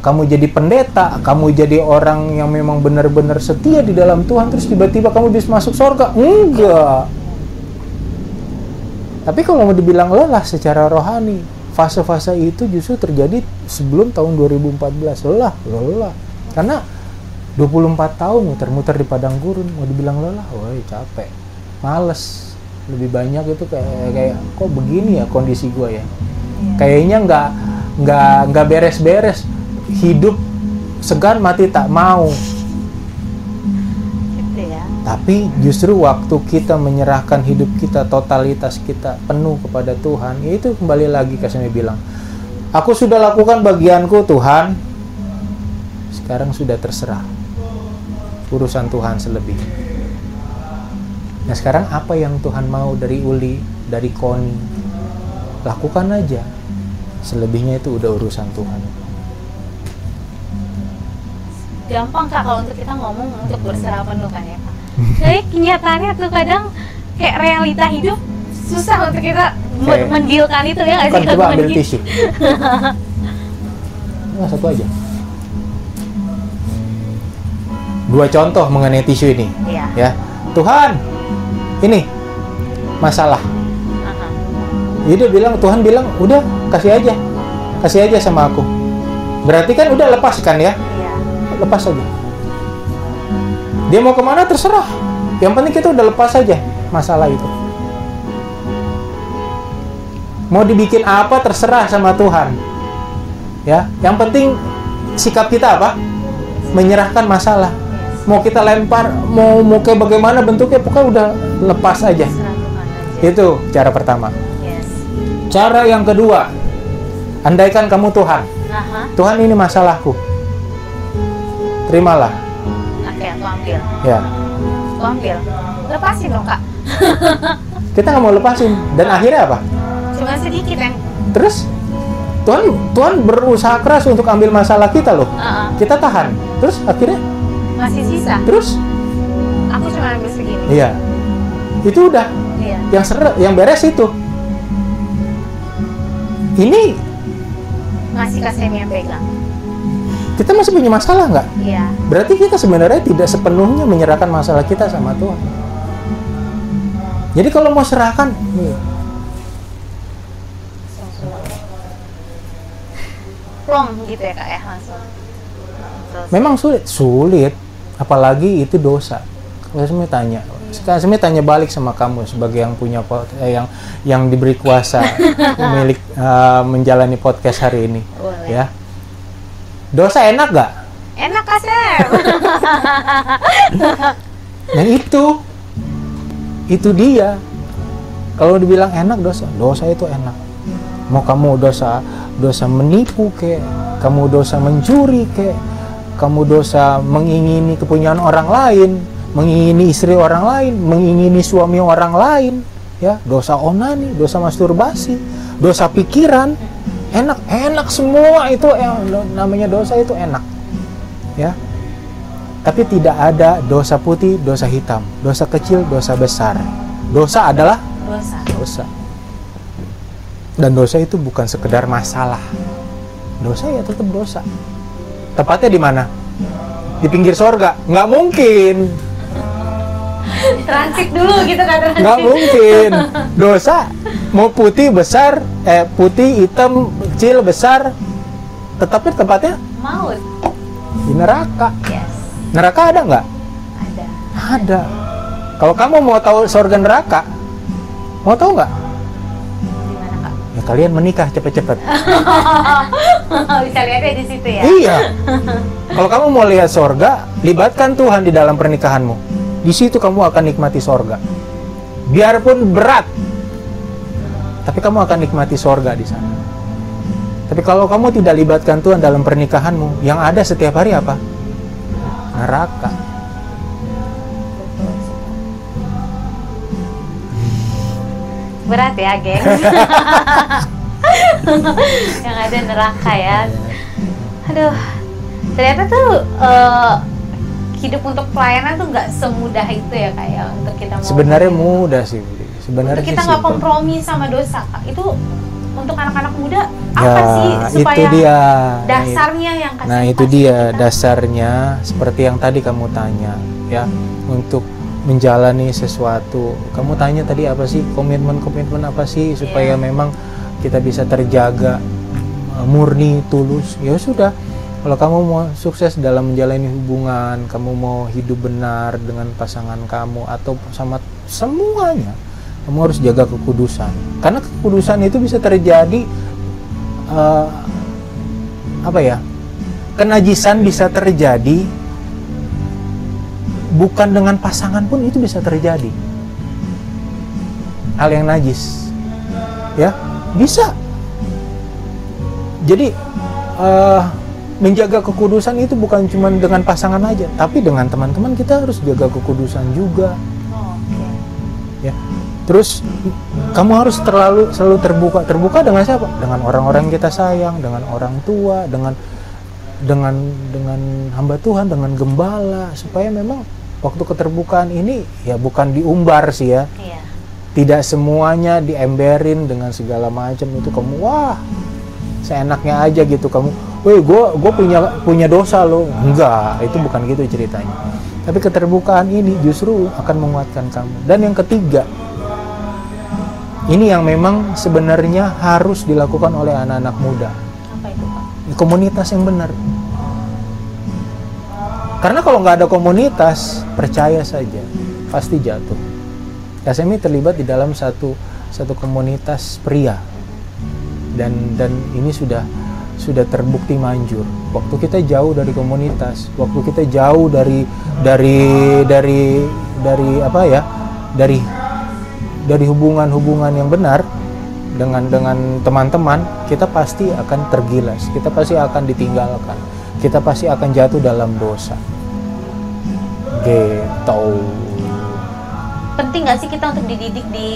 kamu jadi pendeta, kamu jadi orang yang memang benar-benar setia di dalam Tuhan, terus tiba-tiba kamu bisa masuk sorga? Enggak. Tapi kalau mau dibilang lelah secara rohani, fase-fase itu justru terjadi sebelum tahun 2014. Lelah, lelah. Karena 24 tahun muter-muter di padang gurun, mau dibilang lelah, woi capek. Males. Lebih banyak itu kayak kayak kok begini ya kondisi gue ya. Kayaknya nggak nggak nggak beres-beres. Hidup segan mati tak mau. Tapi justru waktu kita menyerahkan hidup kita, totalitas kita penuh kepada Tuhan, ya itu kembali lagi saya bilang, aku sudah lakukan bagianku Tuhan, sekarang sudah terserah. Urusan Tuhan selebihnya. Nah sekarang apa yang Tuhan mau dari Uli, dari Koni, lakukan aja. Selebihnya itu udah urusan Tuhan. gampang kak kalau untuk kita ngomong untuk berserah penuh kan ya tapi kenyataannya tuh kadang kayak realita hidup susah untuk kita Kayak- mendilkan itu ya nggak sih coba ambil tisu. Nggak, satu aja. Dua contoh mengenai tisu ini. Iya. Ya, Tuhan, ini masalah. Aha. Jadi dia bilang, Tuhan bilang, udah kasih aja, kasih aja sama aku. Berarti kan udah lepas kan ya? Iya. Lepas aja. Dia mau ke mana terserah. Yang penting kita udah lepas aja masalah itu. Mau dibikin apa terserah sama Tuhan. Ya, yang penting sikap kita apa? Menyerahkan masalah. Mau kita lempar, mau mau kayak bagaimana bentuknya, pokoknya udah lepas aja. Itu cara pertama. Cara yang kedua, andaikan kamu Tuhan. Tuhan ini masalahku. Terimalah. Aku ambil. Ya. Aku ambil. Lepasin dong, Kak. Kita nggak mau lepasin. Dan akhirnya apa? Cuma sedikit yang Terus Tuhan Tuhan berusaha keras untuk ambil masalah kita loh. Ah, ah. Kita tahan. Terus akhirnya masih sisa. terus Aku cuma ambil segini. iya. Itu udah Iya. yang ser yang beres itu. Ini Masih Semi yang pegang. Kita masih punya masalah nggak? Iya. Berarti kita sebenarnya tidak sepenuhnya menyerahkan masalah kita sama Tuhan. Jadi kalau mau serahkan, nih, Plong gitu ya, Kak ya, langsung. Terus. memang sulit, sulit. Apalagi itu dosa. Kalau saya tanya, sekarang saya tanya balik sama kamu sebagai yang punya pot- eh, yang yang diberi kuasa milik eh, menjalani podcast hari ini, Boleh. ya. Dosa enak gak? Enak Kak Sem. Nah itu, itu dia. Kalau dibilang enak dosa, dosa itu enak. Mau kamu dosa, dosa menipu ke, kamu dosa mencuri ke, kamu dosa mengingini kepunyaan orang lain, mengingini istri orang lain, mengingini suami orang lain, ya dosa onani, dosa masturbasi, dosa pikiran, enak, enak semua itu yang namanya dosa itu enak, ya. Tapi tidak ada dosa putih, dosa hitam, dosa kecil, dosa besar. Dosa adalah Dosa. dosa. Dan dosa itu bukan sekedar masalah. Dosa ya tetap dosa. Tepatnya di mana? Di pinggir sorga? Nggak mungkin. Transit dulu gitu kan transit. Nggak mungkin. Dosa mau putih besar, eh putih, hitam, kecil, besar, tetapi tempatnya Maut. di neraka. Yes. Neraka ada nggak? Ada. Ada. Kalau kamu mau tahu sorga neraka, mau tahu nggak? Di mana, Kak? Ya kalian menikah cepet-cepet. Bisa lihatnya di situ ya. Iya. Kalau kamu mau lihat sorga, libatkan Tuhan di dalam pernikahanmu. Di situ kamu akan nikmati sorga. Biarpun berat, tapi kamu akan nikmati sorga di sana. Tapi kalau kamu tidak libatkan Tuhan dalam pernikahanmu, yang ada setiap hari apa? Neraka. Berat ya, geng. Yang ada neraka ya. Aduh. Ternyata tuh eh, hidup untuk pelayanan tuh nggak semudah itu ya kayak untuk kita mau Sebenarnya mudah sih. Sebenarnya kita nggak kompromi sama dosa Kak. itu untuk anak-anak muda Ya, apa sih supaya itu dia. dasarnya yang kasih Nah itu dia kita? dasarnya seperti yang tadi kamu tanya ya untuk menjalani sesuatu. Kamu tanya tadi apa sih komitmen-komitmen apa sih supaya Iya. memang kita bisa terjaga uh, murni tulus. Ya sudah. Kalau kamu mau sukses dalam menjalani hubungan, kamu mau hidup benar dengan pasangan kamu atau sama semuanya, kamu harus jaga kekudusan. Karena kekudusan itu bisa terjadi eh, apa ya kenajisan bisa terjadi bukan dengan pasangan pun itu bisa terjadi. Hal yang najis. Ya bisa. Jadi eh, menjaga kekudusan itu bukan cuma dengan pasangan aja tapi dengan teman-teman kita harus jaga kekudusan juga. Oh, ya terus kamu harus terlalu selalu terbuka. Terbuka dengan siapa? Dengan orang-orang kita sayang dengan orang tua dengan dengan dengan hamba Tuhan dengan gembala. Supaya memang waktu keterbukaan ini ya bukan diumbar sih ya. Iya. tidak semuanya diemberin dengan segala macam itu. Kamu wah seenaknya aja gitu kamu. Woi gue gue punya punya dosa loh enggak itu bukan gitu ceritanya. Tapi keterbukaan ini justru akan menguatkan kamu. Dan yang ketiga ini yang memang sebenarnya harus dilakukan oleh anak-anak muda. Apa itu Kak? komunitas yang benar. Karena kalau nggak ada komunitas percaya saja pasti jatuh. KSMI terlibat di dalam satu satu komunitas pria. Dan dan ini sudah sudah terbukti manjur. Waktu kita jauh dari komunitas waktu kita jauh dari dari dari dari apa ya dari dari hubungan-hubungan yang benar dengan dengan teman-teman kita pasti akan tergilas kita pasti akan ditinggalkan kita pasti akan jatuh dalam dosa. Gitu. Penting nggak sih kita untuk dididik di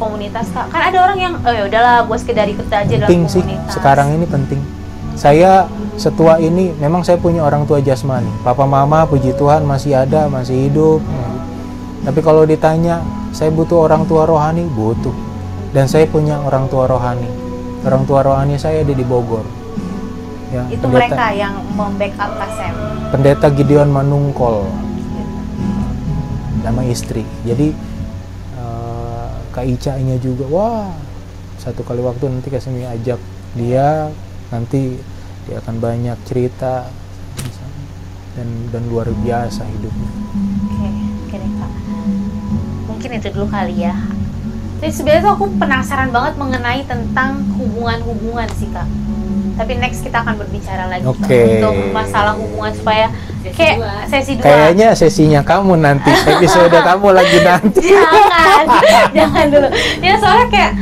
komunitas kak? Kan ada orang yang oh ya udahlah gue sekedar ikut aja penting dalam sih. komunitas. Sekarang ini penting. Saya setua ini memang saya punya orang tua jasmani. Papa mama puji Tuhan masih ada masih hidup. Tapi kalau ditanya saya butuh orang tua rohani butuh. Dan saya punya orang tua rohani. Orang tua rohani saya ada di Bogor. Ya itu pendeta, mereka yang membackup kasem pendeta Gideon Manungkol. Nama istri. Jadi eh, Kak nya juga wah satu kali waktu nanti kasih ajak dia nanti dia akan banyak cerita. Dan dan luar biasa hidupnya. Oke mungkin itu dulu kali ya. Tapi sebenarnya tuh aku penasaran banget mengenai tentang hubungan-hubungan sih kak. Tapi next kita akan berbicara lagi Oke. untuk masalah hubungan supaya kayak sesi dua. Kayaknya sesinya kamu nanti episode kamu lagi nanti. Jangan jangan dulu. Ya soalnya kayak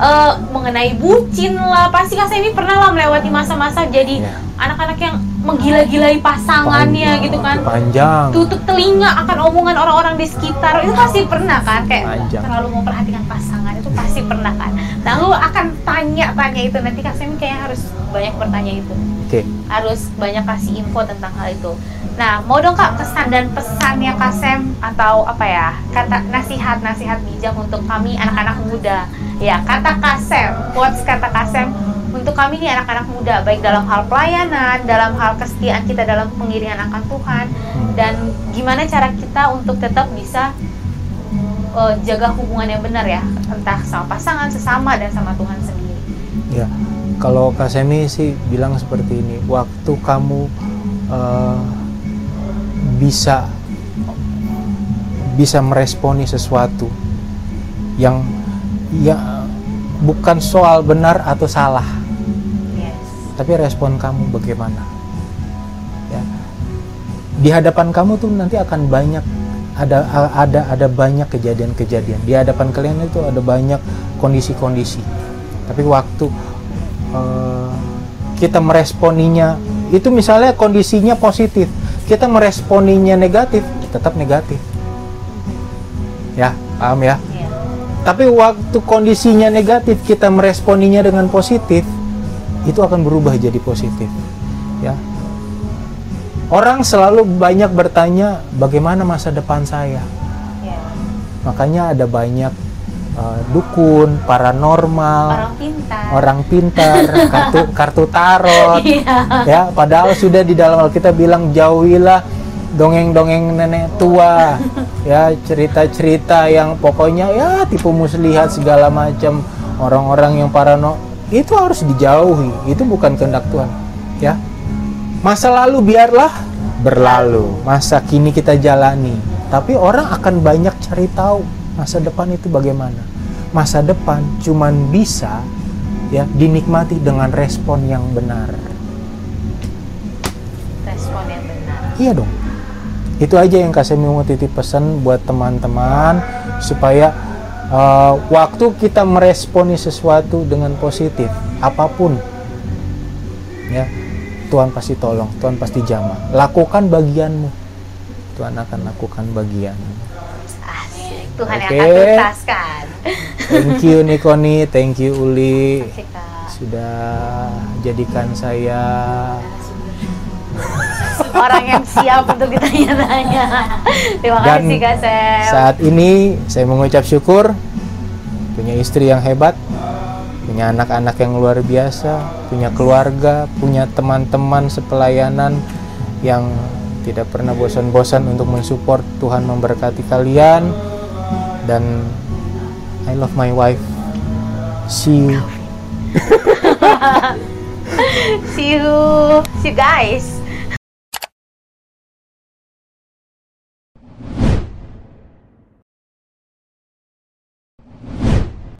eh, mengenai bucin lah. Pasti kan saya ini pernah lah melewati masa-masa jadi Ya. anak-anak yang menggila-gilai pasangannya Panjang, gitu kan. panjang. Tutup telinga akan omongan orang-orang di sekitar. Itu pasti pernah kan kayak Panjang. terlalu memperhatikan pasangan itu pasti pernah kan. Lalu akan tanya-tanya itu nanti kak Sem kayaknya harus banyak bertanya itu. Oke. Harus banyak kasih info tentang hal itu. Nah, mau dong kak kesan dan pesannya Kasem atau apa ya? Kata nasihat-nasihat bijak untuk kami anak-anak muda. Ya kata Kasem, quotes kata Kasem untuk kami nih anak-anak muda baik dalam hal pelayanan, dalam hal kesetiaan kita dalam pengiringan akan Tuhan Hmm. dan gimana cara kita untuk tetap bisa eh, jaga hubungan yang benar ya entah sama pasangan, sesama dan sama Tuhan sendiri. Ya, kalau Kak Semi sih bilang seperti ini, waktu kamu eh, bisa bisa meresponi sesuatu yang ya bukan soal benar atau salah. Tapi respon kamu bagaimana. Ya. Di hadapan kamu tuh nanti akan banyak ada ada ada banyak kejadian-kejadian. Di hadapan kalian itu ada banyak kondisi-kondisi. Tapi waktu eh, kita meresponinya itu misalnya kondisinya positif, kita meresponinya negatif, tetap negatif. Ya, paham ya? Iya. Tapi waktu kondisinya negatif kita meresponinya dengan positif, itu akan berubah jadi positif. Ya. Orang selalu banyak bertanya bagaimana masa depan saya. Iya. Makanya ada banyak eh, dukun, paranormal, Orang pintar. orang pintar, kartu kartu tarot. Iya. ya, padahal sudah di dalam Alkitab bilang jauhilah dongeng-dongeng nenek tua. ya, cerita-cerita yang pokoknya ya tipu muslihat segala macam orang-orang yang parano itu harus dijauhi. Itu bukan kehendak Tuhan, ya. Masa lalu biarlah berlalu, masa kini kita jalani. Tapi orang akan banyak cari tahu masa depan itu bagaimana. Masa depan cuman bisa ya dinikmati dengan respon yang benar. respon yang benar. Iya dong. Itu aja yang kasih mau titip pesan buat teman-teman supaya uh, waktu kita meresponi sesuatu dengan positif, apa pun, ya Tuhan pasti tolong, Tuhan pasti jamah. Lakukan bagianmu, Tuhan akan lakukan bagian. Asik. Tuhan yang Oke. akan tuntaskan. Thank you Nikoni, thank you Uli sudah jadikan saya Orang yang siap untuk ditanya-tanya. Terima Dan kasih Kak Sem. Saat ini saya mengucap syukur punya istri yang hebat, punya punya anak-anak yang luar biasa, punya keluarga, punya teman-teman sepelayanan yang tidak pernah bosan-bosan untuk mensupport. Tuhan memberkati kalian dan I love my wife. See you. See you, see you guys.